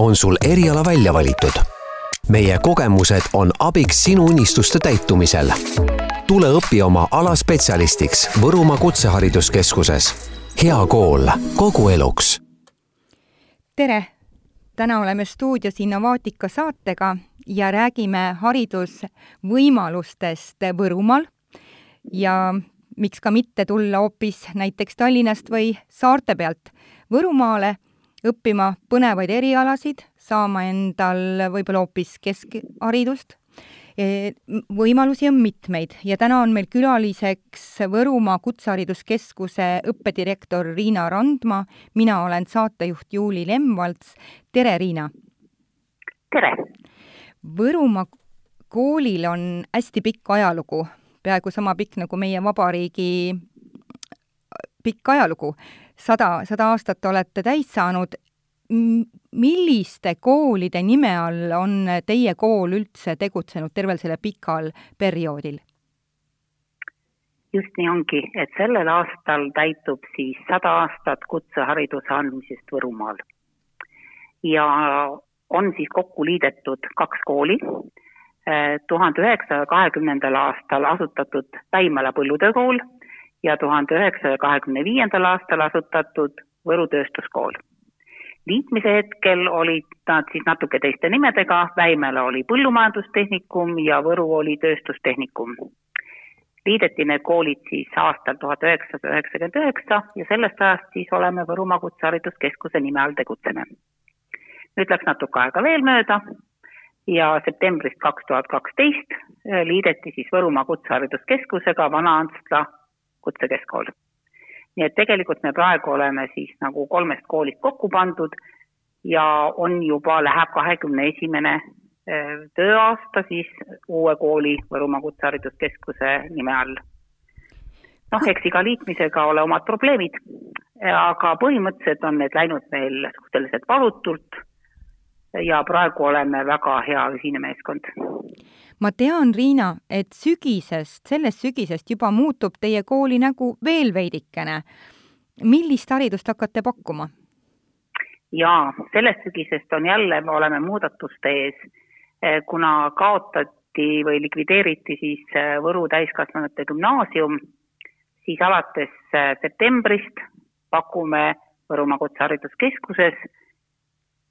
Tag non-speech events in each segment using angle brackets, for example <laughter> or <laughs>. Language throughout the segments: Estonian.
on sul eriala välja valitud. meie kogemused on abiks sinu unistuste täitumisel. tule õpi oma ala spetsialistiks Võrumaa Kutsehariduskeskuses. hea kool kogu eluks. tere! täna oleme stuudios Innovaatika saatega ja räägime haridusvõimalustest Võrumaal ja miks ka mitte tulla hoopis näiteks Tallinnast või saarte pealt Võrumaale õppima põnevaid erialasid, saama endal võib-olla hoopis keskharidust. E, võimalusi on mitmeid ja täna on meil külaliseks Võrumaa Kutsehariduskeskuse õppedirektor Riina Randma, mina olen saatejuht Juuli Lemvalts, tere Riina! tere! Võrumaa koolil on hästi pikk ajalugu, peaaegu sama pikk nagu meie vabariigi pikk ajalugu sada, sada aastat olete täis saanud. milliste koolide nime all on teie kool üldse tegutsenud tervel sellel pikal perioodil? just nii ongi, et sellel aastal täitub siis sada aastat kutsehariduse andmisest Võrumaal. ja on siis kokku liidetud kaks kooli, tuhande üheksasaja kahekümnendal aastal asutatud Päimala põllutöökool ja tuhande üheksasaja kahekümne viiendal aastal asutatud Võru Tööstuskool. liitmise hetkel olid nad siis natuke teiste nimedega, Väimela oli Põllumajandustehnikum ja Võru oli Tööstustehnikum. liideti need koolid siis aastal tuhat üheksasada üheksakümmend üheksa ja sellest ajast siis oleme Võrumaa Kutsehariduskeskuse nime all tegutseme. nüüd läks natuke aega veel mööda ja septembrist kaks tuhat kaksteist liideti siis Võrumaa Kutsehariduskeskusega Vana-Antsla kutsekeskkool. nii et tegelikult me praegu oleme siis nagu kolmest koolist kokku pandud ja on juba, läheb kahekümne esimene äh, tööaasta siis uue kooli Võrumaa Kutsehariduskeskuse nime all. noh, eks iga liitmisega ole omad probleemid, aga põhimõtteliselt on need läinud meil suhteliselt valutult ja praegu oleme väga hea ühine meeskond. Ma tean, Riina, et sügisest, sellest sügisest juba muutub teie kooli nägu veel veidikene. millist haridust hakkate pakkuma? jaa, sellest sügisest on jälle, me oleme muudatuste ees, eh, kuna kaotati või likvideeriti siis eh, Võru täiskasvanute gümnaasium, siis alates eh, septembrist pakume Võrumaa Kutsehariduskeskuses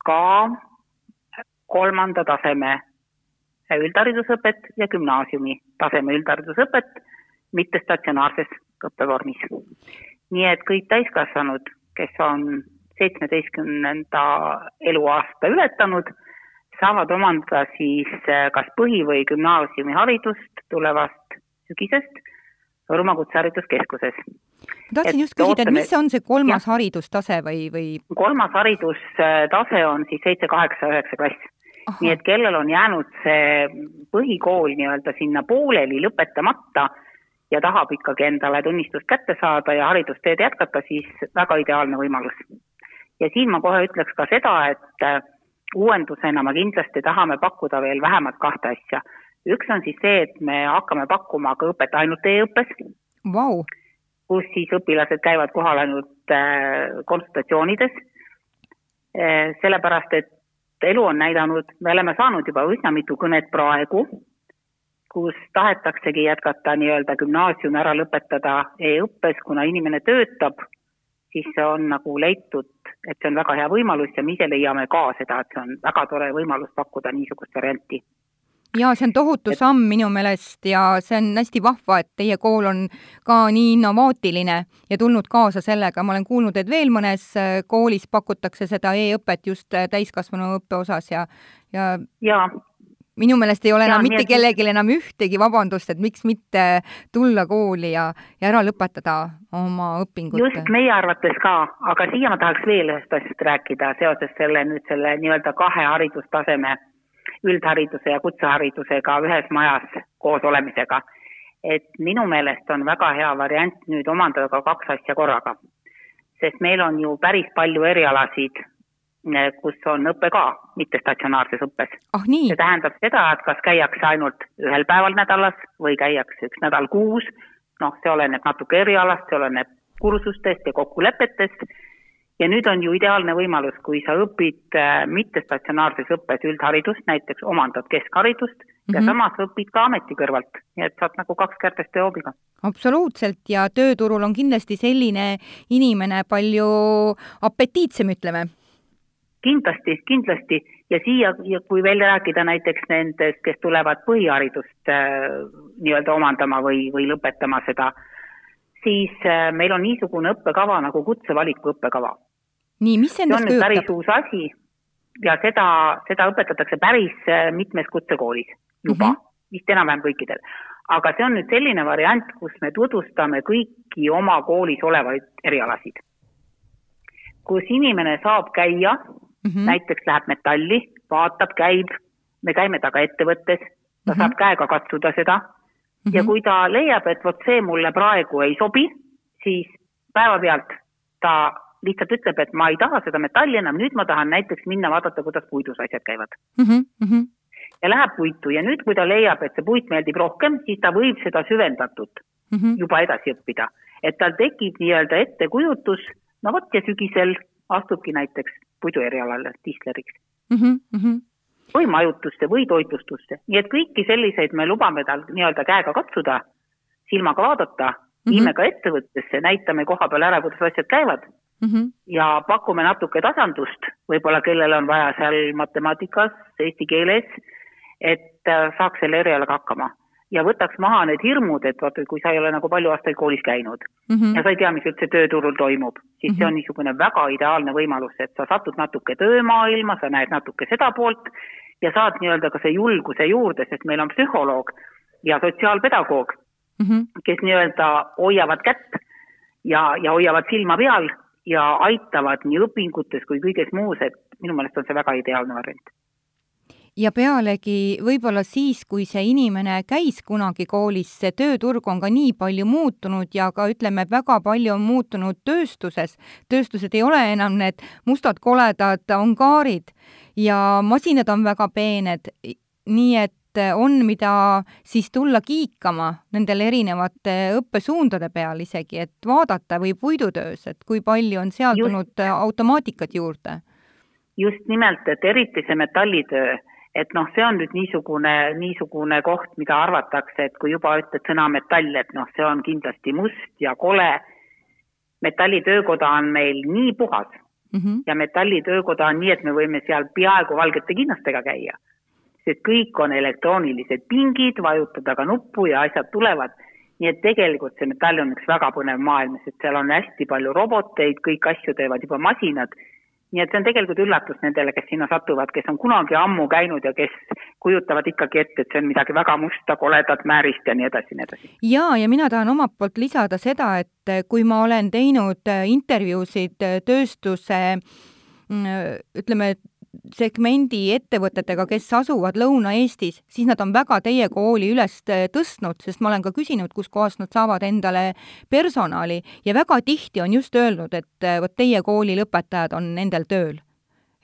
ka kolmanda taseme üldharidusõpet ja gümnaasiumi taseme üldharidusõpet mittestatsionaarses õppevormis. nii et kõik täiskasvanud, kes on seitsmeteistkümnenda eluaasta ületanud, saavad omandada siis eh, kas põhi- või gümnaasiumiharidust tulevast sügisest Võrumaa Kutsehariduskeskuses. ma tahtsin just küsida, et mis on see kolmas ja. haridustase või, või? kolmas haridustase on siis seitse, kaheksa, üheksa klass nii et kellel on jäänud see põhikool nii-öelda sinna pooleli lõpetamata ja tahab ikkagi endale tunnistust kätte saada ja haridusteed jätkata, siis väga ideaalne võimalus. ja siin ma kohe ütleks ka seda, et äh, uuendusena me kindlasti tahame pakkuda veel vähemalt kahte asja. üks on siis see, et me hakkame pakkuma ka õpet ainult e-õppes wow., kus siis õpilased käivad kohal ainult äh, konsultatsioonides, äh, sellepärast et elu on näidanud, me oleme saanud juba üsna mitu kõnet praegu, kus tahetaksegi jätkata nii-öelda gümnaasiumi ära lõpetada e-õppes, kuna inimene töötab, siis see on nagu leitud, et see on väga hea võimalus ja me ise leiame ka seda, et see on väga tore võimalus pakkuda niisugust varianti jaa, see on tohutu samm minu meelest ja see on hästi vahva, et teie kool on ka nii innovaatiline ja tulnud kaasa sellega, ma olen kuulnud, et veel mõnes äh, koolis pakutakse seda e-õpet just äh, täiskasvanu õppe osas ja, ja ja minu meelest ei ole ja, enam mitte et... kellelgi enam ühtegi vabandust, et miks mitte tulla kooli ja, ja ära lõpetada oma õpingud. just, meie arvates ka, aga siia ma tahaks veel ühest asjast rääkida seoses selle nüüd selle nii-öelda kahe haridustaseme üldhariduse ja kutseharidusega ühes majas koos olemisega. et minu meelest on väga hea variant nüüd omandada ka kaks asja korraga. sest meil on ju päris palju erialasid, eh, kus on õpe ka mittestatsionaarses õppes oh,. see tähendab seda, et kas käiakse ainult ühel päeval nädalas või käiakse üks nädal kuus, noh, see oleneb natuke erialast, see oleneb kursustest ja kokkulepetest ja nüüd on ju ideaalne võimalus, kui sa õpid äh, mittestatsionaarses õppes üldharidust, näiteks omandad keskharidust mm -hmm. ja mhm. samas õpid ka ameti kõrvalt, nii et saad nagu kaks kärbest ühe hoobiga. absoluutselt ja tööturul on kindlasti selline inimene palju apetiitsem, ütleme. kindlasti, kindlasti ja siia, kui veel rääkida näiteks nendest, kes tulevad põhiharidust äh, nii-öelda omandama või, või lõpetama seda, siis äh, meil on niisugune õppekava nagu kutsevaliku õppekava nii, mis endast kujutab? päris uus asi ja seda, seda õpetatakse päris äh, mitmes kutsekoolis juba mm, -hmm. vist enam-vähem kõikidel. aga see on nüüd selline variant, kus me tutvustame kõiki oma koolis olevaid erialasid. kus inimene saab käia mm, -hmm. näiteks läheb metalli, vaatab, käib, me käime taga ettevõttes, ta mm -hmm. saab käega katsuda seda mm -hmm. ja kui ta leiab, et vot see mulle praegu ei sobi, siis päevapealt ta lihtsalt ütleb, et ma ei taha seda metalli enam, nüüd ma tahan näiteks minna vaadata, kuidas puidus asjad käivad mm. -hmm. ja läheb puitu ja nüüd, kui ta leiab, et see puit meeldib rohkem, siis ta võib seda süvendatult mm -hmm. juba edasi õppida. et tal tekib nii-öelda ettekujutus, no vot ja sügisel astubki näiteks puiduerialale tistleriks mm. -hmm või majutusse või toitlustusse, nii et kõiki selliseid me lubame tal nii-öelda käega katsuda, silmaga vaadata mm, -hmm. viime ka ettevõttesse, näitame koha peal ära, kuidas asjad käivad mm -hmm. ja pakume natuke tasandust, võib-olla kellel on vaja seal matemaatikas, eesti keeles, et äh, saaks selle erialaga hakkama ja võtaks maha need hirmud, et vaata, kui sa ei ole nagu palju aastaid koolis käinud mm -hmm. ja sa ei tea, mis üldse tööturul toimub, siis mm -hmm. see on mhm. niisugune väga ideaalne võimalus, et sa satud natuke töömaailma, sa näed natuke seda poolt ja saad nii-öelda ka see julguse juurde, sest meil on psühholoog ja sotsiaalpedagoog mm, -hmm. kes nii-öelda hoiavad kätt ja, ja hoiavad silma peal ja aitavad nii õpingutes kui kõiges muus, et minu meelest on see väga ideaalne variant ja pealegi võib-olla siis, kui see inimene käis kunagi koolis, see tööturg on ka nii palju muutunud ja ka ütleme, väga palju on muutunud tööstuses. tööstused ei ole enam need mustad koledad angaarid ja masinad on väga peened. nii et on, mida siis tulla kiikama nendele erinevate õppesuundade peal isegi, et vaadata või puidutöös, et kui palju on seal tulnud automaatikat juurde? just nimelt, et eriti see metallitöö, et noh, see on nüüd niisugune, niisugune koht, mida arvatakse, et kui juba ütled sõna metall, et noh, see on kindlasti must ja kole. metallitöökoda on meil nii puhas mm -hmm. ja metallitöökoda on nii, et me võime seal peaaegu valgete kinnastega käia sest kõik on elektroonilised pingid, vajutad aga nuppu ja asjad tulevad. nii et tegelikult see metall on üks väga põnev maailm, sest seal on hästi palju roboteid, kõik asju teevad juba masinad. nii et see on tegelikult üllatus nendele, kes sinna satuvad, kes on kunagi ammu käinud ja kes kujutavad ikkagi ette, et see on midagi väga musta, koledat, määrist ja nii edasi, nii edasi. ja, ja mina tahan omalt poolt lisada seda, et kui ma olen teinud intervjuusid tööstuse mm, ütleme, segmendi ettevõtetega, kes asuvad Lõuna-Eestis, siis nad on väga teie kooli üles tõstnud, sest ma olen ka küsinud, kuskohast nad saavad endale personali ja väga tihti on just öelnud, et vot teie kooli lõpetajad on nendel tööl.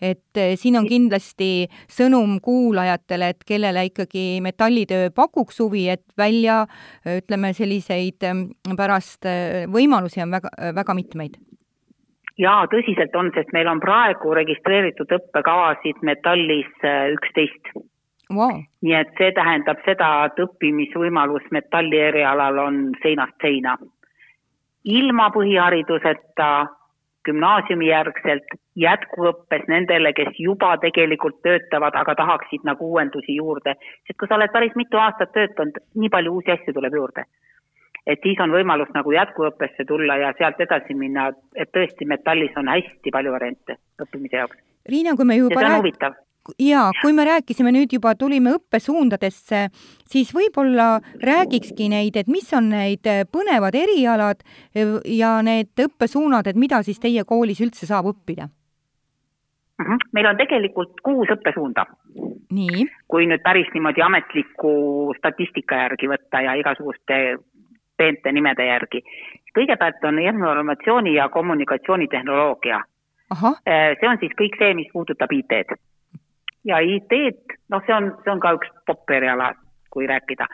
et eh, siin on kindlasti sõnum kuulajatele, et kellele ikkagi metallitöö pakuks huvi, et välja ütleme, selliseid mm, pärast võimalusi on väga, väga mitmeid jaa, tõsiselt on, sest meil on praegu registreeritud õppekavasid metallis äh, üksteist. Wow.. nii et see tähendab seda, et õppimisvõimalus metalli erialal on seinast seina. ilma põhihariduseta gümnaasiumijärgselt jätkuõppes nendele, kes juba tegelikult töötavad, aga tahaksid nagu uuendusi juurde, sest kui sa oled päris mitu aastat töötanud, nii palju uusi asju tuleb juurde et siis on võimalus nagu jätkuõppesse tulla ja sealt edasi minna, et tõesti metallis on hästi palju variante õppimise jaoks. Riina, kui me juba ja see on huvitav jaa, kui me rääkisime nüüd juba, tulime õppesuundadesse, siis võib-olla räägikski neid, et mis on need põnevad erialad ja need õppesuunad, et mida siis teie koolis üldse saab õppida? Mhm. meil on tegelikult kuus õppesuunda. kui nüüd päris niimoodi ametliku statistika järgi võtta ja igasuguste peente nimede järgi. kõigepealt on informatsiooni- ja kommunikatsioonitehnoloogia. Äh, see on siis kõik see, mis puudutab IT-d. ja IT-d, noh, see on, see on ka üks popp eriala, kui rääkida.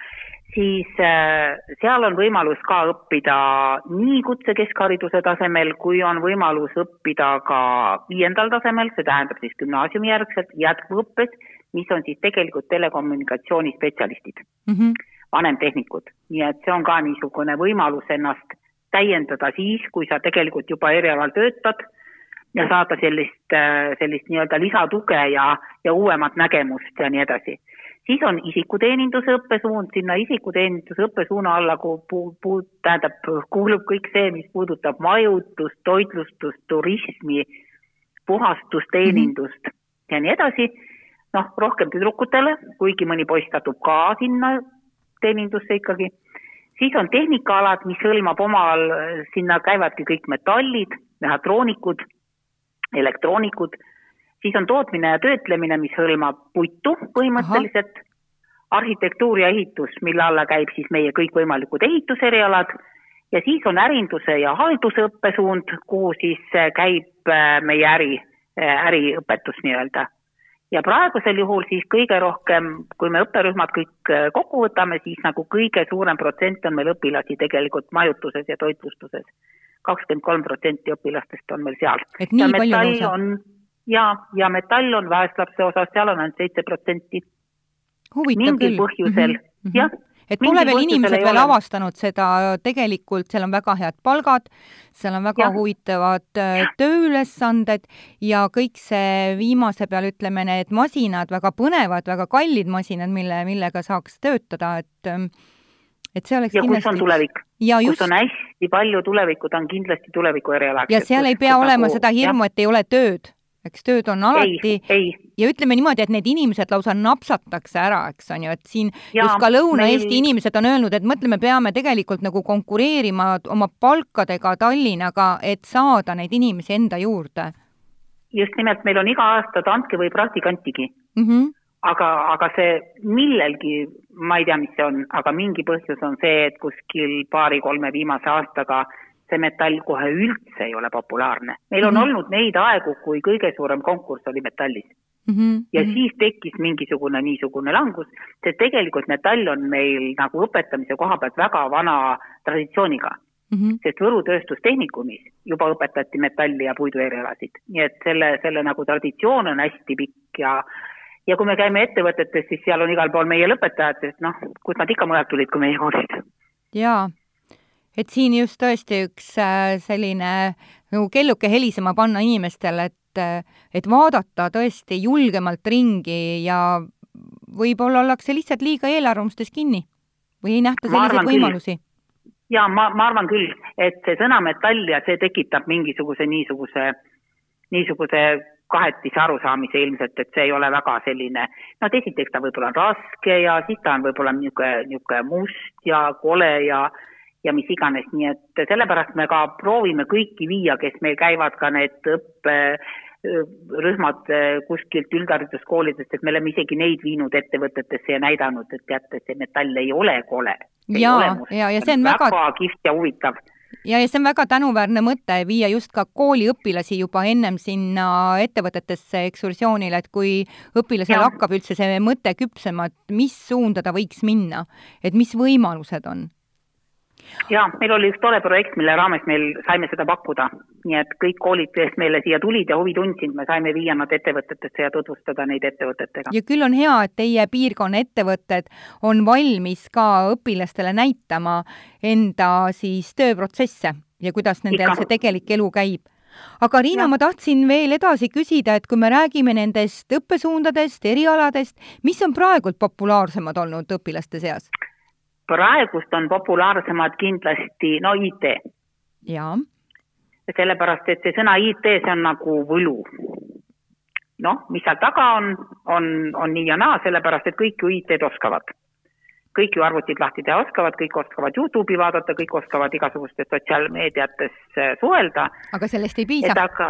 siis äh, seal on võimalus ka õppida nii kutsekeskhariduse tasemel, kui on võimalus õppida ka viiendal tasemel, see tähendab siis gümnaasiumijärgselt jätkuvõppes, mis on siis tegelikult telekommunikatsioonispetsialistid mm, -hmm. Vanemtehnikud. nii et see on ka niisugune võimalus ennast täiendada siis, kui sa tegelikult juba erialal töötad ja saada sellist, äh, sellist nii-öelda lisatuge ja, ja uuemat nägemust ja nii edasi siis on isikuteeninduse õppesuund, sinna isikuteeninduse õppesuuna alla pu-, tähendab, kuulub kõik see, mis puudutab majutust, toitlustust, turismi, puhastusteenindust mm -hmm. ja nii edasi, noh, rohkem tüdrukutele, kuigi mõni poiss satub ka sinna teenindusse ikkagi, siis on tehnikaalad, mis hõlmab omal, sinna käivadki kõik metallid, mehhatroonikud, elektroonikud. Siis on tootmine ja töötlemine, mis hõlmab puitu põhimõtteliselt, arhitektuur ja ehitus, mille alla käib siis meie kõikvõimalikud ehituserialad ja siis on ärinduse ja halduse õppesuund, kuhu siis äh, käib äh, meie äri, äh, äriõpetus nii-öelda. Ja praegusel juhul siis kõige rohkem, kui me õpperühmad kõik kokku võtame, siis nagu kõige suurem protsent on meil õpilasi tegelikult majutuses ja toitlustuses. kakskümmend kolm protsenti õpilastest on meil seal. et nii palju lausa? ja, ja metall on vaeslapse osas, seal on ainult seitse protsenti. huvitav küll. põhjusel mm, -hmm. jah et pole veel inimesed veel ole. avastanud seda, tegelikult seal on väga head palgad, seal on väga ja. huvitavad äh, ja. tööülesanded ja kõik see viimase peal, ütleme, need masinad, väga põnevad, väga kallid masinad, mille, millega saaks töötada, et ähm, et see oleks ja kindlasti... kus on tulevik? kus on hästi palju tulevikku, ta on kindlasti tuleviku erialaks. ja seal ei pea olema nagu, seda hirmu, et ei ole tööd eks tööd on alati ei, ei. ja ütleme niimoodi, et need inimesed lausa napsatakse ära, eks on ju, et siin ja, just ka Lõuna-Eesti meil... inimesed on öelnud, et mõtle, me peame tegelikult nagu konkureerima oma palkadega Tallinnaga, et saada neid inimesi enda juurde. just nimelt, meil on iga aasta tantke või praktikantigi mm. -hmm. aga, aga see millelgi, ma ei tea, mis see on, aga mingi põhjus on see, et kuskil paari-kolme viimase aastaga äh, see metall kohe üldse ei ole populaarne. meil on mm -hmm. olnud neid aegu, kui kõige suurem konkurss oli metallis mm. -hmm. ja siis tekkis mingisugune niisugune langus, sest tegelikult metall on meil nagu õpetamise koha pealt väga vana traditsiooniga mm. -hmm. sest Võru tööstustehnikumis juba õpetati metalli ja puidu erialasid, nii et selle, selle nagu traditsioon on hästi pikk ja ja kui me käime ettevõtetes, siis seal on igal pool meie lõpetajad, sest noh, kust nad ikka mujalt tulid kui meie koolid. jaa et siin just tõesti üks äh, selline nagu kelluke helisema panna inimestele, et, äh, et vaadata tõesti julgemalt ringi ja võib-olla ollakse lihtsalt liiga eelarvamustes kinni või ei nähta selliseid võimalusi? jaa, ma, ma arvan küll, et see sõna metall ja see tekitab mingisuguse niisuguse, niisuguse kahetise arusaamise ilmselt, et see ei ole väga selline, noh, esiteks ta võib-olla on raske ja siis ta on võib-olla niisugune, niisugune must ja kole ja ja mis iganes, nii et sellepärast me ka proovime kõiki viia, kes meil käivad ka need õpperühmad kuskilt üldhariduskoolidest, et me oleme isegi neid viinud ettevõtetesse ja näidanud, et teate, see metall ei ole kole. ja, ja, ja see on väga, väga kihvt ja huvitav ja, ja see on väga tänuväärne mõte, viia just ka kooliõpilasi juba ennem sinna ettevõtetesse ekskursioonile, et kui õpilasel ja. hakkab üldse see mõte küpsema, et mis suunda ta võiks minna, et mis võimalused on jaa, meil oli üks tore projekt, mille raames meil saime seda pakkuda. nii et kõik koolid, kes meile siia tulid ja huvi tundsid, me saime viia nad ettevõtetesse ja tutvustada neid ettevõtetega. ja küll on hea, et teie piirkonna ettevõtted on valmis ka õpilastele näitama enda siis tööprotsesse ja kuidas nendel see tegelik elu käib aga Riina, ma tahtsin veel edasi küsida, et kui me räägime nendest õppesuundadest, erialadest, mis on praegult populaarsemad olnud õpilaste seas? Praegust on populaarsemad kindlasti no IT. jaa. sellepärast, et see sõna IT, see on nagu võlu. noh, mis seal taga on, on, on nii ja naa, sellepärast et kõik ju IT-d oskavad kõik ju arvutid lahti teha oskavad, kõik oskavad Youtube'i vaadata, kõik oskavad igasugustes sotsiaalmeediates suhelda. aga sellest ei piisa? aga,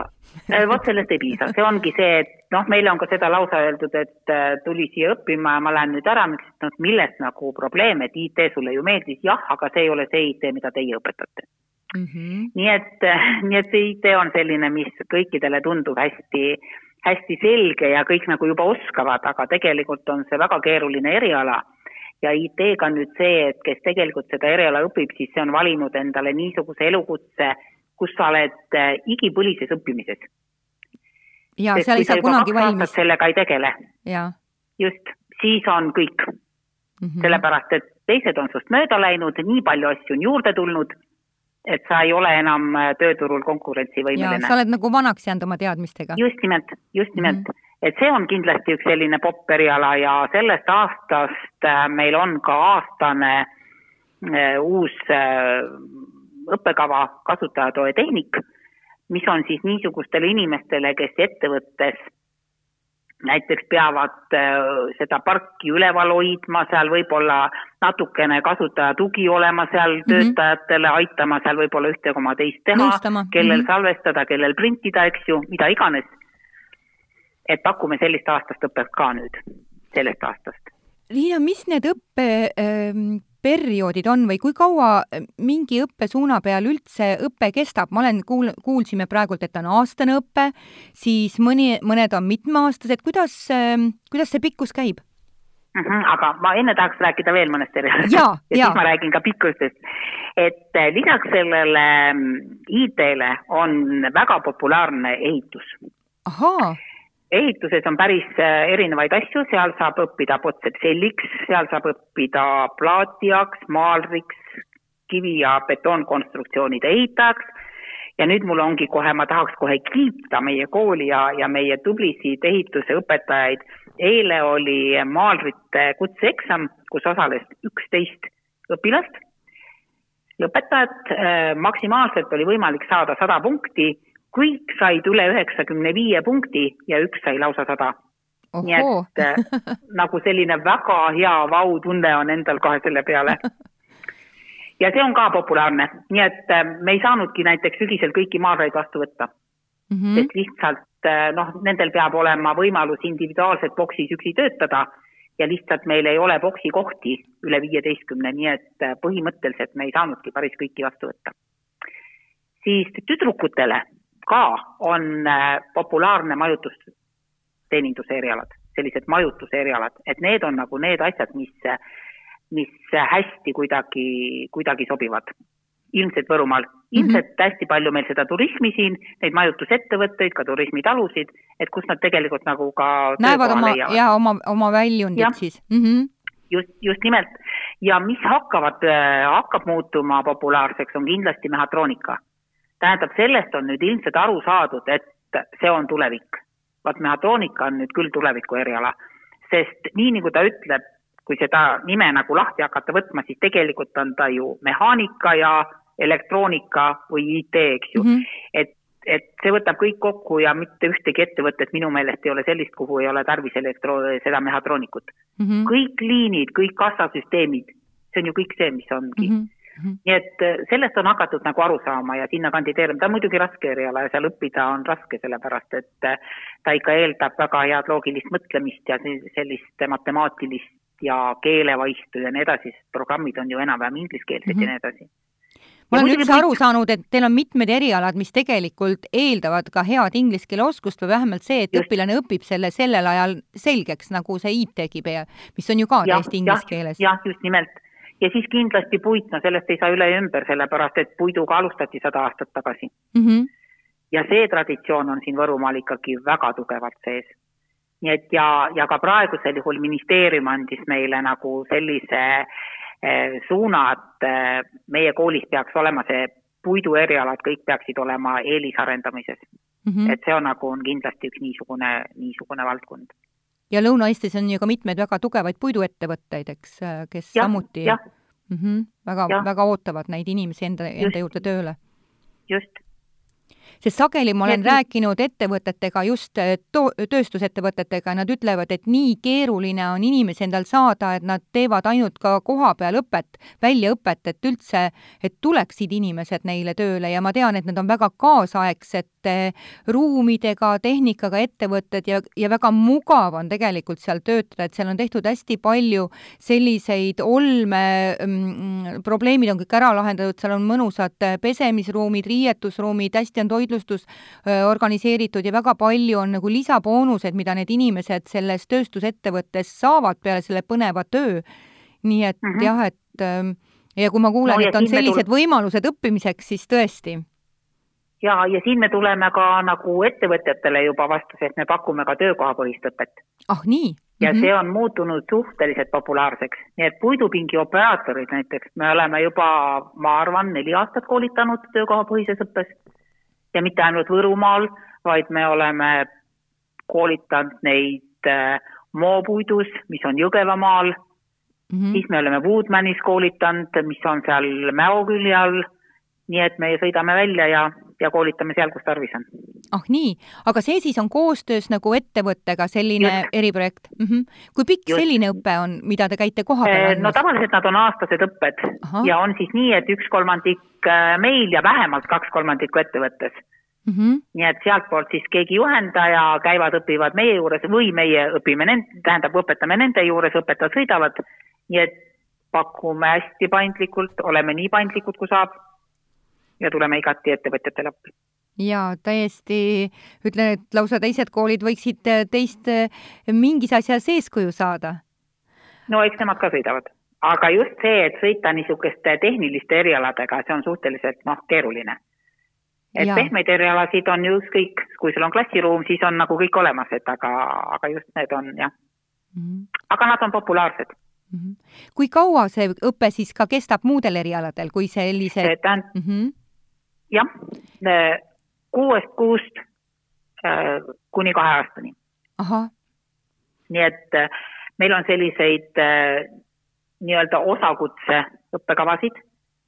äh, vot sellest ei piisa, see ongi see, et noh, meile on ka seda lausa öeldud, et äh, tuli siia õppima ja ma lähen nüüd ära, et noh, milles nagu probleem, et IT sulle ju meeldis, jah, aga see ei ole see IT, mida teie õpetate mm. -hmm. nii et, nii et see IT on selline, mis kõikidele tundub hästi hästi selge ja kõik nagu juba oskavad, aga tegelikult on see väga keeruline eriala ja IT-ga on nüüd see, et kes tegelikult seda eriala õpib, siis see on valinud endale niisuguse elukutse, kus sa oled äh, igipõlises õppimises. ja Sest seal ei saa kunagi valmis. sellega ei tegele. just, siis on kõik mm. -hmm. sellepärast, et teised on sinust mööda läinud, nii palju asju on juurde tulnud, et sa ei ole enam äh, tööturul konkurentsivõimeline. sa oled nagu vanaks jäänud oma teadmistega. just nimelt, just nimelt mm. -hmm et see on kindlasti üks selline popp eriala ja sellest aastast äh, meil on ka aastane äh, uus õppekava kasutajatoe tehnik, mis on siis niisugustele inimestele, kes ettevõttes näiteks peavad seda parki üleval hoidma, seal võib-olla natukene kasutaja tugi olema seal mm -hmm. töötajatele, aitama seal võib-olla ühte koma teist teha, kellel mm -hmm. salvestada, kellel printida, eks ju, mida iganes et pakume sellist aastast õpet ka nüüd, sellest aastast. Liina, mis need õppeperioodid ähm, on või kui kaua äh, mingi õppesuuna peal üldse õpe kestab, ma olen kuul-, kuulsime praegult, et on aastane õpe, siis mõni, mõned on mitmeaastased, kuidas, ähm, kuidas see pikkus käib? Mm -hmm, aga ma enne tahaks rääkida veel mõnest erialast ja, <laughs> ja siis ma räägin ka pikkustest. et äh, lisaks sellele ähm, IT-le on väga populaarne ehitus. ahaa ehituses on päris äh, erinevaid asju, seal saab õppida potsepselliks, seal saab õppida plaatijaks, maalriks, kivi- ja betoonkonstruktsioonide ehitajaks ja nüüd mul ongi kohe, ma tahaks kohe kiita meie kooli ja, ja meie tublisid ehituse õpetajaid. eile oli maalrite kutseeksam, kus osales üksteist õpilast. lõpetajat äh, maksimaalselt oli võimalik saada sada punkti kõik said üle üheksakümne viie punkti ja üks sai lausa sada. nii et äh, <laughs> nagu selline väga hea vau-tunne on endal kohe selle peale. ja see on ka populaarne, nii et äh, me ei saanudki näiteks sügisel kõiki maaraid vastu võtta mm. -hmm. sest lihtsalt äh, noh, nendel peab olema võimalus individuaalselt boksis üksi töötada ja lihtsalt meil ei ole boksi kohti üle viieteistkümne, nii et äh, põhimõtteliselt me ei saanudki päris kõiki vastu võtta. siis tüdrukutele ka on äh, populaarne majutusteeninduse erialad, sellised majutuse erialad, et need on nagu need asjad, mis, mis hästi kuidagi, kuidagi sobivad. ilmselt Võrumaal, mhm. ilmselt mm -hmm. hästi palju meil seda turismi siin, neid majutusettevõtteid, ka turismitalusid, et kus nad tegelikult nagu ka näevad oma, jaa, oma, oma väljundit siis mm. -hmm just, just nimelt. ja mis hakkavad, äh, hakkab muutuma populaarseks, on kindlasti mehhatroonika tähendab, sellest on nüüd ilmselt aru saadud, et see on tulevik. vaat mehhatroonika on nüüd küll tuleviku eriala, sest nii, nagu ta ütleb, kui seda nime nagu lahti hakata võtma, siis tegelikult on ta ju mehaanika ja elektroonika või IT, eks ju mm. -hmm. et, et see võtab kõik kokku ja mitte ühtegi ettevõtet minu meelest ei ole sellist, kuhu ei ole tarvis elektro-, seda mehhatroonikut mm. -hmm. kõik liinid, kõik kassasüsteemid, see on ju kõik see, mis ongi mm. -hmm Mm -hmm. Nii et äh, sellest on hakatud nagu aru saama ja sinna kandideerima, ta on muidugi raske eriala ja seal õppida on raske, sellepärast et äh, ta ikka eeldab väga head loogilist mõtlemist ja sellist matemaatilist ja keelevaistu ja nii edasi, sest programmid on ju enam-vähem ingliskeelsed mm -hmm. ja nii edasi ma olen üldse aru saanud, et teil on mitmed erialad, mis tegelikult eeldavad ka head inglise keele oskust või vähemalt see, et just. õpilane õpib selle sellel ajal selgeks, nagu see IT-gi, mis on ju ka täiesti inglise keeles. jah, just nimelt ja siis kindlasti puit, no sellest ei saa üle ja ümber, sellepärast et puiduga alustati sada aastat tagasi mm. -hmm. ja see traditsioon on siin Võrumaal ikkagi väga tugevalt sees. nii et ja, ja ka praegusel juhul ministeerium andis meile nagu sellise eh, suuna, et eh, meie koolis peaks olema see puiduerialad, kõik peaksid olema eelisarendamises mm. -hmm. et see on nagu, on kindlasti üks niisugune, niisugune valdkond ja Lõuna-Eestis on ju ka mitmeid väga tugevaid puiduettevõtteid, eks, kes ja, samuti ja. Mm -hmm, väga, väga ootavad neid inimesi enda, enda juurde tööle. just sest sageli ma olen ja, rääkinud ettevõtetega, just eh, to-, tööstusettevõtetega, nad ütlevad, et nii keeruline on inimesi endal saada, et nad teevad ainult ka kohapeal õpet, väljaõpet, et üldse, et tuleksid inimesed neile tööle ja ma tean, et need on väga kaasaegsete ruumidega, tehnikaga ettevõtted ja, ja väga mugav on tegelikult seal töötada, et seal on tehtud hästi palju selliseid olme mm,, probleemid on kõik ära lahendatud, seal on mõnusad pesemisruumid, riietusruumid, hästi on toitlustus organiseeritud ja väga palju on nagu lisaboonused, mida need inimesed selles tööstusettevõttes saavad peale selle põneva töö nii et mm -hmm. jah, et ja kui ma kuulen no,, et on sellised tul... võimalused õppimiseks, siis tõesti. Ja, ja siin me tuleme ka nagu ettevõtjatele juba vastu, sest me pakume ka töökohapõhist õpet. ah nii? ja mm -hmm. see on muutunud suhteliselt populaarseks, nii et puidupingi operaatorid näiteks, me oleme juba, ma arvan, neli aastat koolitanud töökohapõhises õppes ja mitte ainult Võrumaal, vaid me oleme koolitanud neid äh, moopuidus, mis on Jõgevamaal mm, -hmm. siis me oleme Woodmanis koolitanud, mis on seal Mäo külje all, nii et me sõidame välja ja, ja koolitame seal, kus tarvis on. ah nii, aga see siis on koostöös nagu ettevõttega selline Just. eriprojekt mm? -hmm. kui pikk Just. selline õpe on, mida te käite koha peal andmas? no tavaliselt nad on aastased õpped Aha. ja on siis nii, et üks kolmandik äh, meil ja vähemalt kaks kolmandikku ettevõttes Mm -hmm. nii et sealtpoolt siis keegi juhendaja käivad, õpivad meie juures või meie õpime nend-, tähendab, õpetame nende juures, õpetajad sõidavad. nii et pakume hästi paindlikult, oleme nii paindlikud, kui saab ja tuleme igati ettevõtjatele appi. jaa, täiesti, ütlen, et lausa teised koolid võiksid teist mingis asjas eeskuju saada. no eks nemad ka sõidavad, aga just see, et sõita niisuguste tehniliste erialadega, see on suhteliselt noh, keeruline et ja. pehmeid erialasid on ju ükskõik, kui sul on klassiruum, siis on nagu kõik olemas, et aga, aga just need on jah mm. -hmm. aga nad on populaarsed mm. -hmm. kui kaua see õpe siis ka kestab muudel erialadel, kui sellised? tähendab mm -hmm. Jah, kuuest kuust äh, kuni kahe aastani. nii et äh, meil on selliseid äh, nii-öelda osakutse õppekavasid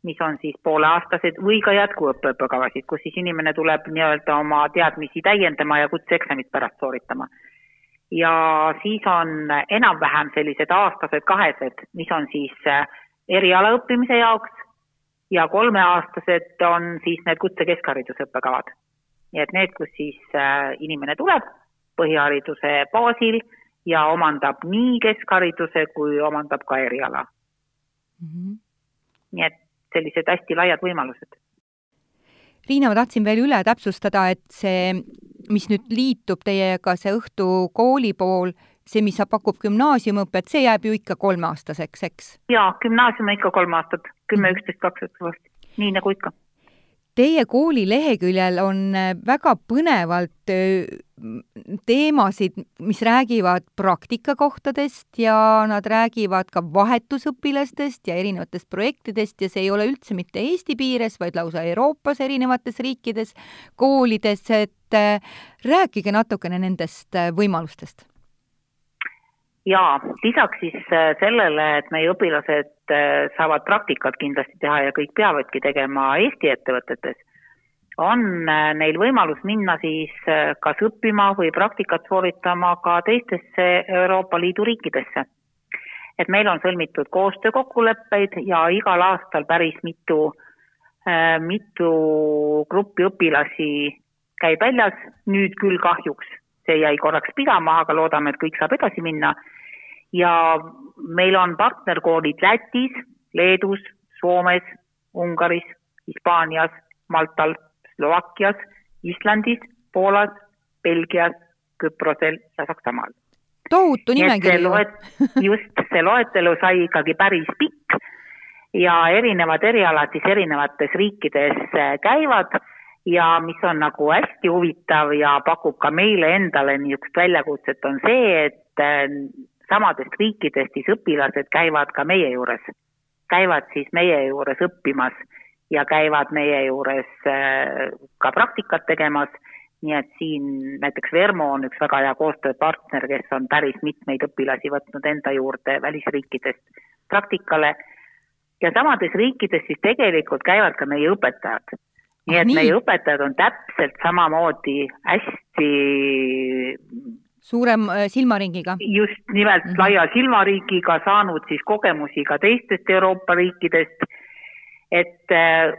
mis on siis pooleaastased või ka jätkuõppe õppekavasid, kus siis inimene tuleb nii-öelda oma teadmisi täiendama ja kutseeksamit pärast sooritama. ja siis on enam-vähem sellised aastased kahesed, mis on siis eriala õppimise jaoks ja kolmeaastased on siis need kutsekeskhariduse õppekavad. nii et need, kus siis äh, inimene tuleb põhihariduse baasil ja omandab nii keskhariduse kui omandab ka eriala mm. -hmm. nii et sellised hästi laiad võimalused. Riina, ma tahtsin veel üle täpsustada, et see, mis nüüd liitub teiega, see õhtu kooli pool, see, mis pakub gümnaasiumiõpet, see jääb ju ikka kolmeaastaseks, eks? jaa, gümnaasium on ikka kolm aastat, kümme, üksteist, kaksteist, nii nagu ikka. Teie kooli leheküljel on äh, väga põnevalt äh, teemasid, mis räägivad praktikakohtadest ja nad räägivad ka vahetusõpilastest ja erinevatest projektidest ja see ei ole üldse mitte Eesti piires, vaid lausa Euroopas erinevates riikides, koolides, et äh, rääkige natukene nendest võimalustest jaa, lisaks siis sellele, et meie õpilased Äh, saavad praktikat kindlasti teha ja kõik peavadki tegema Eesti ettevõtetes, on äh, neil võimalus minna siis äh, kas õppima või praktikat sooritama ka teistesse Euroopa Liidu riikidesse. et meil on sõlmitud koostöökokkuleppeid ja igal aastal päris mitu, mitu gruppi õpilasi käib väljas, nüüd küll kahjuks see jäi korraks pidama, aga loodame, et kõik saab edasi minna ja meil on partnerkoolid Lätis, Leedus, Soomes, Ungaris, Hispaanias, Maltal, Slovakkias, Islandis, Poolas, Belgias, Küprosel ja Saksamaal. tohutu nimekiri ju. just, see loetelu sai ikkagi päris pikk ja erinevad erialad siis erinevates riikides äh, käivad ja mis on nagu hästi huvitav ja pakub ka meile endale niisugust väljakutset, on see, et äh, samadest riikidest siis õpilased käivad ka meie juures, käivad siis meie juures õppimas ja käivad meie juures äh, ka praktikat tegemas, nii et siin näiteks Vermo on üks väga hea koostööpartner, kes on päris mitmeid õpilasi võtnud enda juurde välisriikidest praktikale. Ja samades riikides siis tegelikult käivad ka meie õpetajad. Nii et nii. meie õpetajad on täpselt samamoodi hästi suurem äh, silmaringiga. just nimelt mm -hmm. laia silmaringiga, saanud siis kogemusi ka teistest Euroopa riikidest, et äh,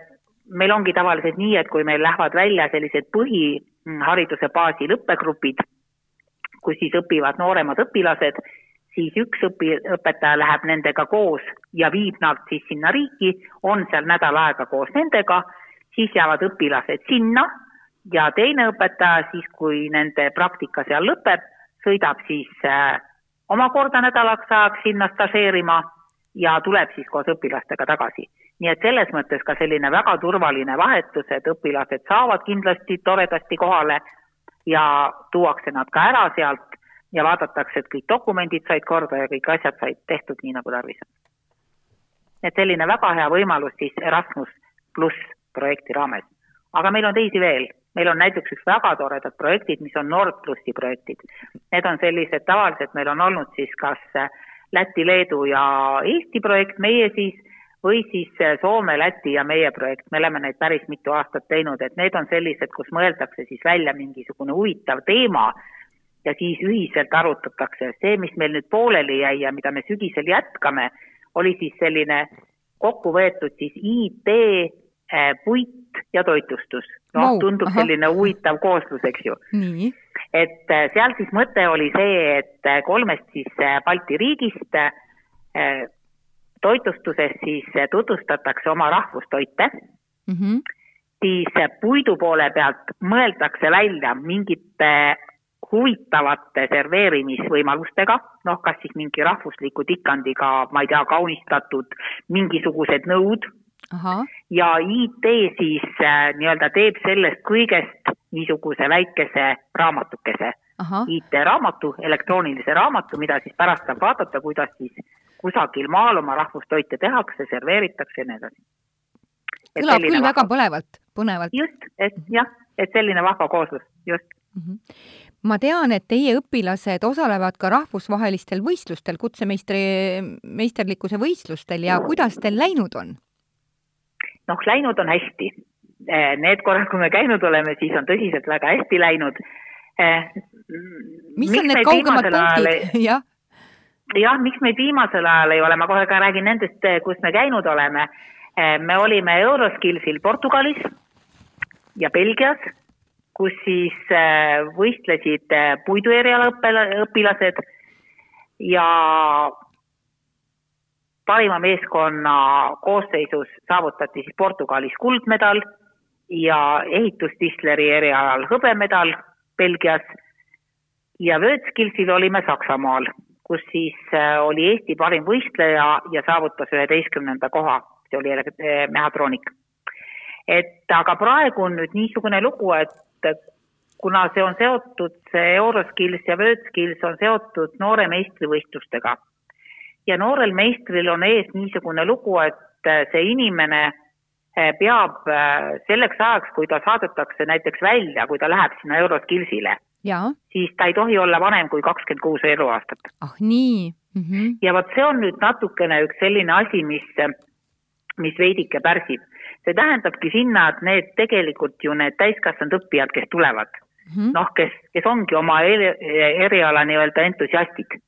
meil ongi tavaliselt nii, et kui meil lähevad välja sellised põhihariduse baasil õppegrupid, kus siis õpivad nooremad õpilased, siis üks õpi-, õpetaja läheb nendega koos ja viib nad siis sinna riiki, on seal nädal aega koos nendega, siis jäävad õpilased sinna ja teine õpetaja siis, kui nende praktika seal lõpeb, sõidab siis äh, omakorda nädalaks ajaks sinna stažeerima ja tuleb siis koos õpilastega tagasi. nii et selles mõttes ka selline väga turvaline vahetus, et õpilased saavad kindlasti toredasti kohale ja tuuakse nad ka ära sealt ja vaadatakse, et kõik dokumendid said korda ja kõik asjad said tehtud nii, nagu tarvis on. et selline väga hea võimalus siis Erasmus pluss projekti raames. aga meil on teisi veel, meil on näiteks üks väga toredad projektid, mis on Nord plussi projektid. Need on sellised, tavaliselt meil on olnud siis kas Läti, Leedu ja Eesti projekt, meie siis, või siis Soome, Läti ja meie projekt, me oleme neid päris mitu aastat teinud, et need on sellised, kus mõeldakse siis välja mingisugune huvitav teema ja siis ühiselt arutatakse. see, mis meil nüüd pooleli jäi ja mida me sügisel jätkame, oli siis selline kokku võetud siis IT, puit ja toitlustus. noh tundub aha. selline huvitav kooslus, eks ju. et eh, seal siis mõte oli see, et eh, kolmest siis Balti riigist toitlustuses siis tutvustatakse oma rahvustoite mm, -hmm. siis puidu poole pealt mõeldakse välja mingite huvitavate serveerimisvõimalustega, noh, kas siis mingi rahvusliku tikandiga, ma ei tea, kaunistatud mingisugused nõud. Ja IT siis äh, nii-öelda teeb sellest kõigest niisuguse väikese raamatukese. IT-raamatu, elektroonilise raamatu, mida siis pärast saab vaadata, kuidas siis kusagil maal oma rahvustoite tehakse, serveeritakse ja nii edasi. kõlab küll vahva... väga põlevalt, põnevalt. just, et jah, et selline vahva kooslus, just mm. -hmm ma tean, et teie õpilased osalevad ka rahvusvahelistel võistlustel, kutsemeistri, meisterlikkuse võistlustel ja kuidas teil läinud on? Noh, läinud on hästi. Eh, need korrad, kui me käinud oleme, siis on tõsiselt väga hästi läinud. Eh, mis on need kaugemad punktid, <laughs> jah? jah, miks meid viimasel ajal ei ole, ma kohe ka räägin nendest, eh, kus me käinud oleme. me olime Euroskillsil Portugalis ja Belgias kus siis võistlesid puidueriala õpilased ja parima meeskonna koosseisus saavutati siis Portugalis kuldmedal ja ehitustisleri erialal hõbemedal Belgias ja Wordskillsil olime Saksamaal, kus siis äh, oli Eesti parim võistleja ja saavutas üheteistkümnenda koha, see oli mehhatroonik. et aga praegu on nüüd niisugune lugu, et kuna see on seotud, see Euroskills ja Worldskills on seotud noore meistrivõistlustega ja noorel meistril on ees niisugune lugu, et äh, see inimene äh, peab äh, selleks ajaks, kui ta saadetakse näiteks välja, kui ta läheb sinna Euroskillsile, siis ta ei tohi olla vanem kui kakskümmend kuus eluaastat. ah nii mm. -hmm. ja vot see on nüüd natukene üks selline asi, mis, mis veidike pärsib see tähendabki sinna, et need tegelikult ju need täiskasvanud õppijad, kes tulevad mm -hmm., noh, kes, kes ongi oma eri, eriala nii-öelda entusiastid,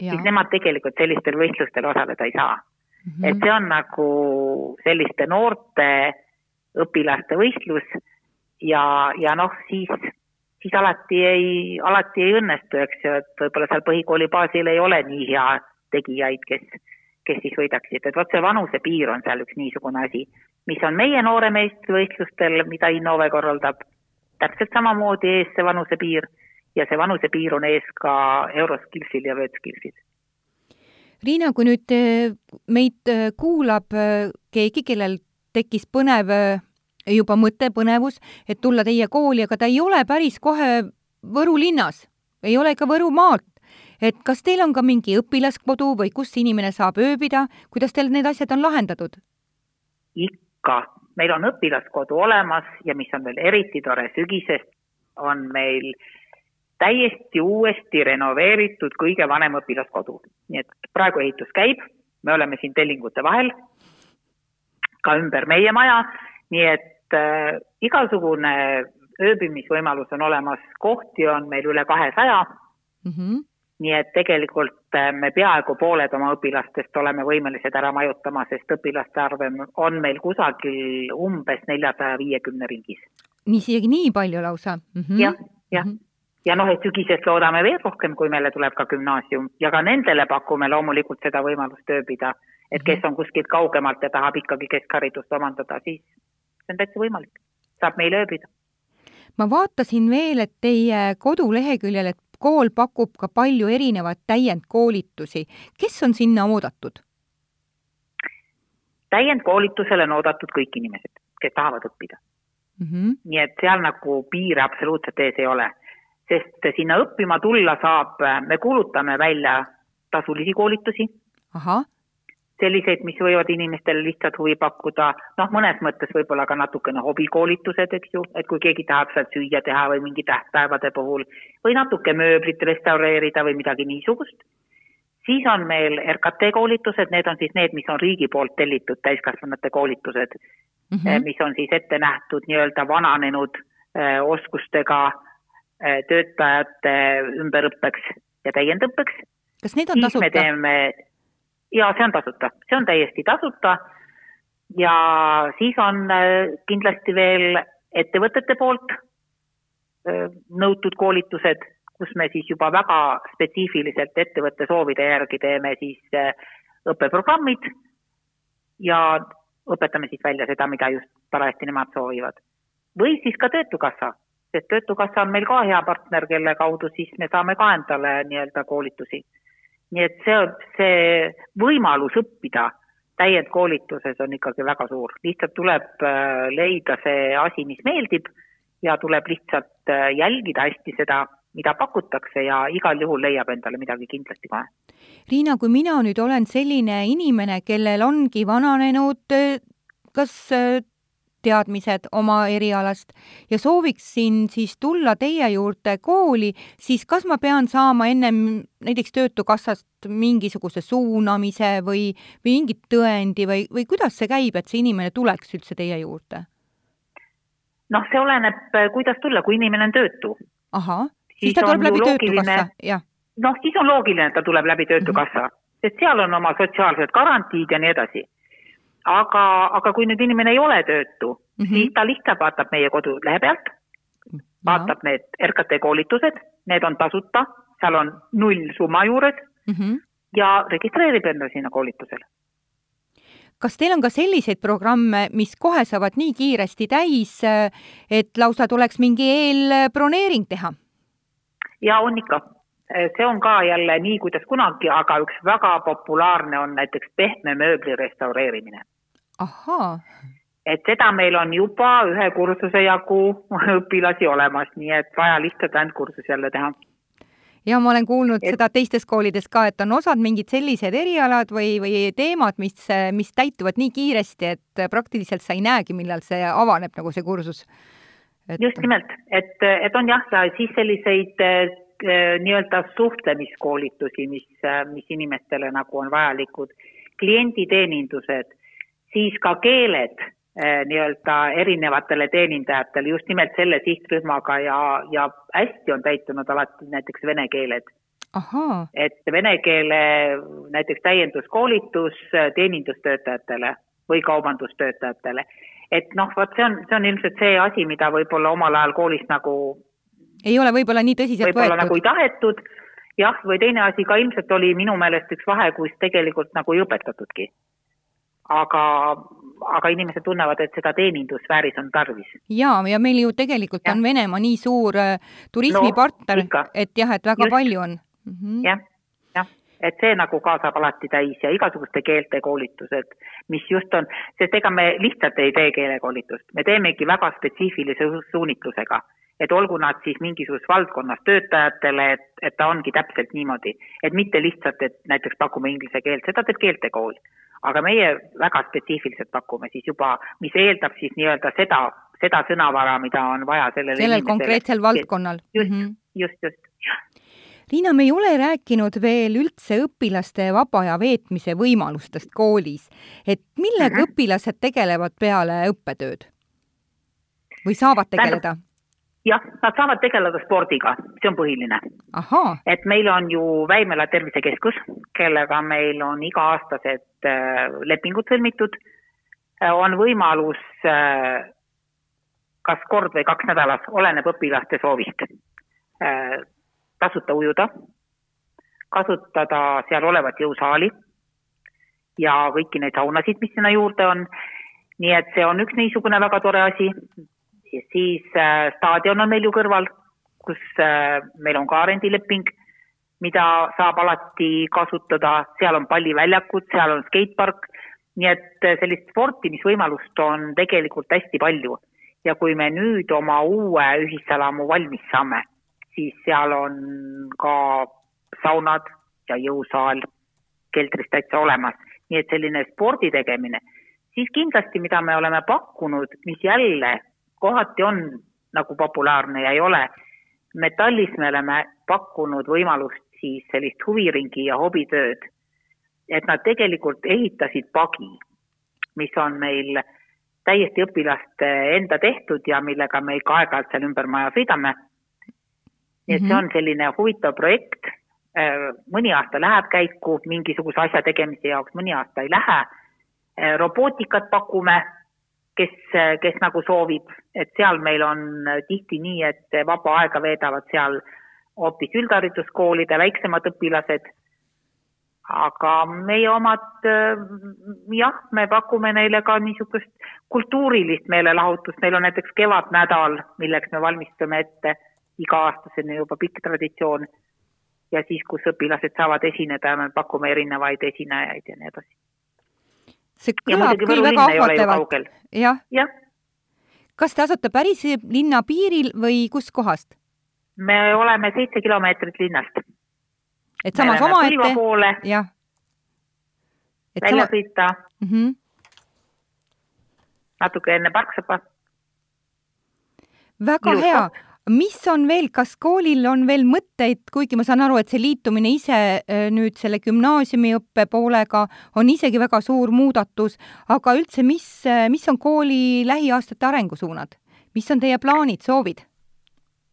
siis nemad tegelikult sellistel võistlustel osaleda ei saa mm. -hmm. et see on nagu selliste noorte õpilaste võistlus ja, ja noh, siis, siis alati ei, alati ei õnnestu, eks ju, et võib-olla seal põhikooli baasil ei ole nii hea tegijaid, kes, kes siis võidaksid, et vot see vanusepiir on seal üks niisugune asi mis on meie nooremeistrivõistlustel, mida Innove korraldab, täpselt samamoodi ees see vanusepiir ja see vanusepiir on ees ka Euroskillsil ja Worldskillsil. Riina, kui nüüd eh, meid eh, kuulab eh, keegi, kellel tekkis põnev juba mõte, põnevus, et tulla teie kooli, aga ta ei ole päris kohe Võru linnas, ei ole ka Võrumaalt, et kas teil on ka mingi õpilaskodu või kus inimene saab ööbida, kuidas teil need asjad on lahendatud? ikka, meil on õpilaskodu olemas ja mis on veel eriti tore, sügisest on meil täiesti uuesti renoveeritud kõige vanem õpilaskodu. nii et praegu ehitus käib, me oleme siin tellingute vahel, ka ümber meie maja, nii et äh, igasugune ööbimisvõimalus on olemas, kohti on meil üle kahesaja mm. -hmm nii et tegelikult äh, me peaaegu pooled oma õpilastest oleme võimelised ära majutama, sest õpilaste arv on meil kusagil umbes neljasaja viiekümne ringis. nii, isegi nii palju lausa mm -hmm.? jah, jah mm. -hmm ja noh, et sügisest loodame veel rohkem, kui meile tuleb ka gümnaasium ja ka nendele pakume loomulikult seda võimalust ööbida, et kes on kuskilt kaugemalt ja tahab ikkagi keskharidust omandada, siis see on täitsa võimalik, saab meil ööbida. ma vaatasin veel, et teie koduleheküljel, et kool pakub ka palju erinevaid täiendkoolitusi. kes on sinna oodatud? täiendkoolitusele on oodatud kõik inimesed, kes tahavad õppida mm. -hmm. nii et seal nagu piire absoluutselt ees ei ole, sest sinna õppima tulla saab, me kuulutame välja tasulisi koolitusi. selliseid, mis võivad inimestele lihtsalt huvi pakkuda, noh, mõnes mõttes võib-olla ka natukene hobikoolitused, eks ju, et kui keegi tahab sealt süüa teha või mingi tähtpäevade puhul või natuke mööblit restaureerida või midagi niisugust siis on meil RKT koolitused, need on siis need, mis on riigi poolt tellitud täiskasvanute koolitused mm, -hmm. mis on siis ette nähtud nii-öelda vananenud äh, oskustega äh, töötajate ümberõppeks ja täiendõppeks. kas need on tasuta? teeme, jaa, see on tasuta, see on täiesti tasuta ja siis on äh, kindlasti veel ettevõtete poolt äh, nõutud koolitused kus me siis juba väga spetsiifiliselt ettevõtte soovide järgi teeme siis äh, õppeprogrammid ja õpetame siis välja seda, mida just parajasti nemad soovivad. või siis ka Töötukassa, sest Töötukassa on meil ka hea partner, kelle kaudu siis me saame ka endale nii-öelda koolitusi. nii et see, see võimalus õppida täiendkoolituses on ikkagi väga suur, lihtsalt tuleb äh, leida see asi, mis meeldib ja tuleb lihtsalt äh, jälgida hästi seda mida pakutakse ja igal juhul leiab endale midagi kindlasti kohe. Riina, kui mina nüüd olen selline inimene, kellel ongi vananenud kas teadmised oma erialast ja sooviksin siis tulla teie juurde kooli, siis kas ma pean saama ennem näiteks Töötukassast mingisuguse suunamise või, või mingit tõendi või, või kuidas see käib, et see inimene tuleks üldse teie juurde? noh, see oleneb, kuidas tulla, kui inimene on töötu. ahah siis ta tuleb läbi Töötukassa, jah? noh, siis on loogiline, et ta tuleb läbi Töötukassa mm, -hmm. sest seal on oma sotsiaalsed garantiid ja nii edasi. Aga, aga kui nüüd inimene ei ole töötu mm, -hmm. siis ta lihtsalt vaatab meie kodulehe pealt, vaatab need RKT koolitused, need on tasuta, seal on null summa juures mm -hmm. ja registreerib enda sinna koolitusele kas teil on ka selliseid programme, mis kohe saavad nii kiiresti täis, et lausa tuleks mingi eelbroneering teha? ja on ikka. see on ka jälle nii, kuidas kunagi, aga üks väga populaarne on näiteks pehme mööbli restaureerimine. Et seda meil on juba ühe kursuse jagu <laughs> õpilasi olemas, nii et vaja lihtsalt ainult kursus jälle teha. ja ma olen kuulnud et... seda teistes koolides ka, et on osad mingid sellised erialad või, või teemad, mis, mis täituvad nii kiiresti, et praktiliselt sa ei näegi, millal see avaneb, nagu see kursus. Et.... just nimelt, et, et on jah, ja siis selliseid äh, nii-öelda suhtlemiskoolitusi, mis, mis inimestele nagu on vajalikud, klienditeenindused, siis ka keeled äh, nii-öelda erinevatele teenindajatele just nimelt selle sihtrühmaga ja, ja hästi on täitunud alati näiteks vene keeled. et vene keele näiteks täienduskoolitus teenindustöötajatele või kaubandustöötajatele et noh, vot see on, see on ilmselt see asi, mida võib-olla omal ajal koolis nagu ei ole võib-olla nii tõsiselt võib-olla võetud. nagu ei tahetud, jah, või teine asi ka ilmselt oli minu meelest üks vahe, kus tegelikult nagu ei õpetatudki. Aga, aga inimesed tunnevad, et seda teenindussfääris on tarvis. jaa, ja meil ju tegelikult ja. on Venemaa nii suur äh, turismipartner no,, et jah, et väga Just. palju on mm. -hmm. jah et see nagu kaasab alati täis ja igasuguste keeltekoolitused, mis just on, sest ega me lihtsalt ei tee keelekoolitust, me teemegi väga spetsiifilise suunitlusega. et olgu nad siis mingisuguses valdkonnas töötajatele, et, et ta ongi täpselt niimoodi, et mitte lihtsalt, et näiteks pakume inglise keelt, seda teeb keeltekool. Aga meie väga spetsiifiliselt pakume siis juba, mis eeldab siis nii-öelda seda, seda sõnavara, mida on vaja sellele sellel konkreetsel valdkonnal. just mm, -hmm. just, just, jah Liina, me ei ole rääkinud veel üldse õpilaste vaba aja veetmise võimalustest koolis. et millega mm -hmm. õpilased tegelevad peale õppetööd? või saavad tegeleda? Jah, nad saavad tegeleda spordiga, see on põhiline. et meil on ju Väimela Tervisekeskus, kellega meil on iga-aastased äh, lepingud sõlmitud äh,, on võimalus äh, kas kord või kaks nädalas, oleneb õpilaste soovist tasuta ujuda, kasutada seal olevat jõusaali ja kõiki neid saunasid, mis sinna juurde on. nii et see on üks niisugune väga tore asi. Siis äh, staadion on meil ju kõrval, kus äh, meil on ka rendileping, mida saab alati kasutada, seal on palliväljakud, seal on skatepark, nii et äh, sellist sportimisvõimalust on tegelikult hästi palju. Ja kui me nüüd oma uue ühiselamu valmis saame, siis seal on ka saunad ja jõusaal keldris täitsa olemas, nii et selline spordi tegemine, siis kindlasti, mida me oleme pakkunud, mis jälle kohati on nagu populaarne ja ei ole, metallis me oleme pakkunud võimalust siis sellist huviringi ja hobitööd, et nad tegelikult ehitasid pagi, mis on meil täiesti õpilaste enda tehtud ja millega me ikka aeg-ajalt seal ümber maja sõidame. nii et see on selline huvitav projekt, mõni aasta läheb käiku mingisuguse asja tegemise jaoks, mõni aasta ei lähe, robootikat pakume, kes, kes nagu soovib, et seal meil on tihti nii, et vaba aega veedavad seal hoopis üldhariduskoolide väiksemad õpilased, aga meie omad jah, me pakume neile ka niisugust kultuurilist meelelahutust, meil on näiteks kevadnädal, milleks me valmistume ette iga-aastasena juba pikk traditsioon. Ja siis, kus õpilased saavad esineda me pakume erinevaid esinejaid ja nii edasi. See kõlab küll väga ahvatlevalt. jah ja. ja.. kas te asute päris linna piiril või kuskohast? me oleme seitse kilomeetrit linnast. et samas omaette, jah. välja sama... sõita mm. -hmm. natuke enne Parksõpa. väga Ilus hea mis on veel, kas koolil on veel mõtteid, kuigi ma saan aru, et see liitumine ise äh, nüüd selle gümnaasiumiõppe poolega on isegi väga suur muudatus, aga üldse, mis, äh, mis on kooli lähiaastate arengusuunad? mis on teie plaanid, soovid?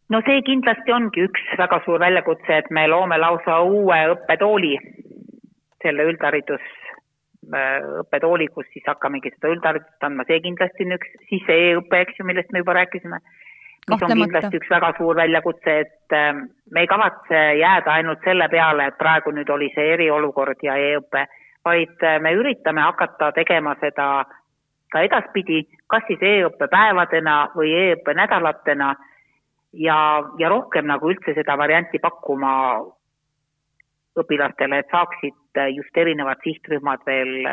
no see kindlasti ongi üks väga suur väljakutse, et me loome lausa uue õppetooli, selle üldharidus äh, õppetooli, kus siis hakkamegi seda üldharidust andma, see kindlasti on üks, siis see e-õpe, eks ju, millest me juba rääkisime mis on kindlasti üks väga suur väljakutse, et ähm, me ei kavatse jääda ainult selle peale, et praegu nüüd oli see eriolukord ja e-õpe, vaid äh, me üritame hakata tegema seda ka edaspidi, kas siis e-õppe päevadena või e-õppe nädalatena ja, ja rohkem nagu üldse seda varianti pakkuma õpilastele, et saaksid äh, just erinevad sihtrühmad veel,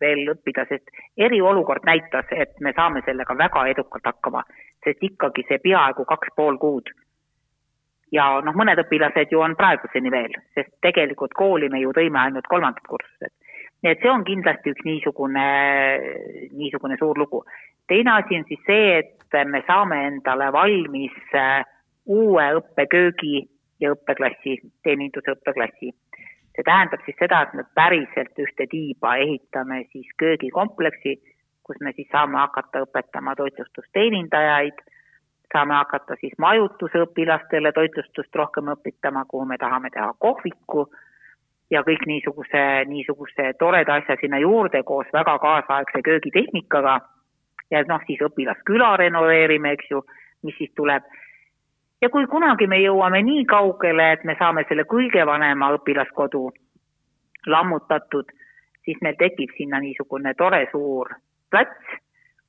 veel õppida, sest eriolukord näitas, et me saame sellega väga edukalt hakkama sest ikkagi see peaaegu kaks pool kuud. ja noh, mõned õpilased ju on praeguseni veel, sest tegelikult kooli me ju tõime ainult kolmandad kursused. nii et see on kindlasti üks niisugune, niisugune suur lugu. teine asi on siis see, et me saame endale valmis äh, uue õppeköögi ja õppeklassi, teeninduse õppeklassi see tähendab siis seda, et me päriselt ühte tiiba ehitame siis köögikompleksi, kus me siis saame hakata õpetama toitlustusteenindajaid, saame hakata siis majutusõpilastele toitlustust rohkem õpetama, kuhu me tahame teha kohviku ja kõik niisuguse, niisuguse toreda asja sinna juurde koos väga kaasaegse köögitehnikaga ja noh, siis õpilasküla renoveerime, eks ju, mis siis tuleb. ja kui kunagi me jõuame nii kaugele, et me saame selle kõige vanema õpilaskodu lammutatud, siis meil tekib sinna niisugune tore suur plats,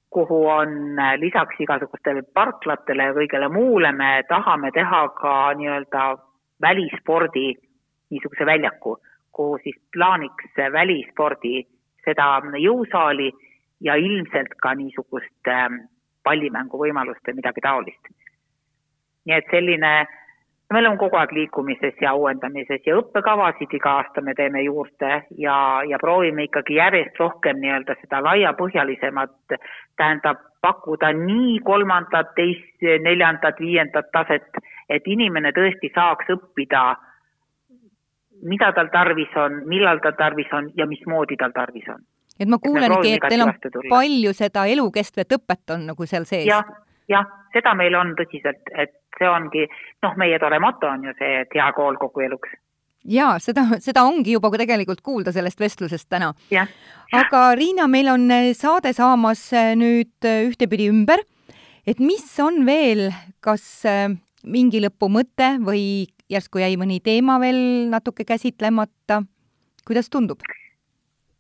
kuhu on äh, lisaks igasugustele parklatele ja kõigele muule, me tahame teha ka nii-öelda välispordi niisuguse väljaku, kuhu siis plaaniks välispordi seda jõusaali ja ilmselt ka niisugust ähm, pallimänguvõimalust või midagi taolist. nii et selline me oleme kogu aeg liikumises ja uuendamises ja õppekavasid iga aasta me teeme juurde ja, ja proovime ikkagi järjest rohkem nii-öelda seda laiapõhjalisemat, tähendab, pakkuda nii kolmandat, teist, neljandat, viiendat taset, et inimene tõesti saaks õppida, mida tal tarvis on, millal tal tarvis on ja mismoodi tal tarvis on. et ma kuulengi, et teil on palju seda elukestvat õpet on nagu seal sees ja,. jah, jah, seda meil on tõsiselt, et see ongi, noh, meie tore moto on ju see, et hea kool kogu eluks. jaa, seda, seda ongi juba tegelikult kuulda sellest vestlusest täna. aga Riina, meil on eh, saade saamas eh, nüüd eh, ühtepidi ümber, et mis on veel, kas mingi lõpumõte või järsku jäi mõni teema veel natuke käsitlemata, kuidas tundub?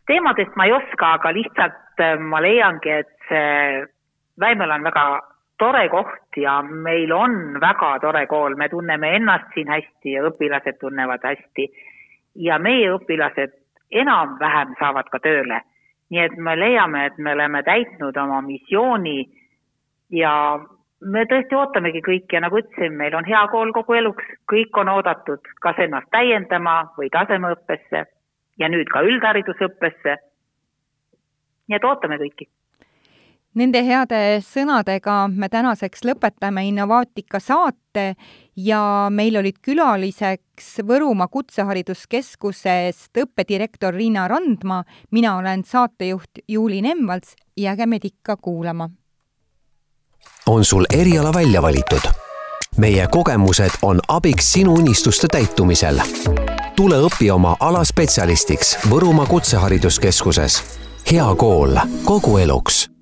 teemadest ma ei oska, aga lihtsalt ma leiangi, et see Väimäel on väga tore koht ja meil on väga tore kool, me tunneme ennast siin hästi ja õpilased tunnevad hästi. ja meie õpilased enam-vähem saavad ka tööle. nii et me leiame, et me oleme täitnud oma missiooni ja me tõesti ootamegi kõiki ja nagu ütlesin, meil on hea kool kogu eluks, kõik on oodatud kas ennast täiendama või tasemeõppesse ja nüüd ka üldharidusõppesse. nii et ootame kõiki Nende heade sõnadega me tänaseks lõpetame Innovaatika saate ja meil olid külaliseks Võrumaa Kutsehariduskeskusest õppedirektor Riina Randma, mina olen saatejuht Juuli Nemvalts, jääge meid ikka kuulama. on sul eriala välja valitud? meie kogemused on abiks sinu unistuste täitumisel. tule õpi oma ala spetsialistiks Võrumaa Kutsehariduskeskuses. hea kool kogu eluks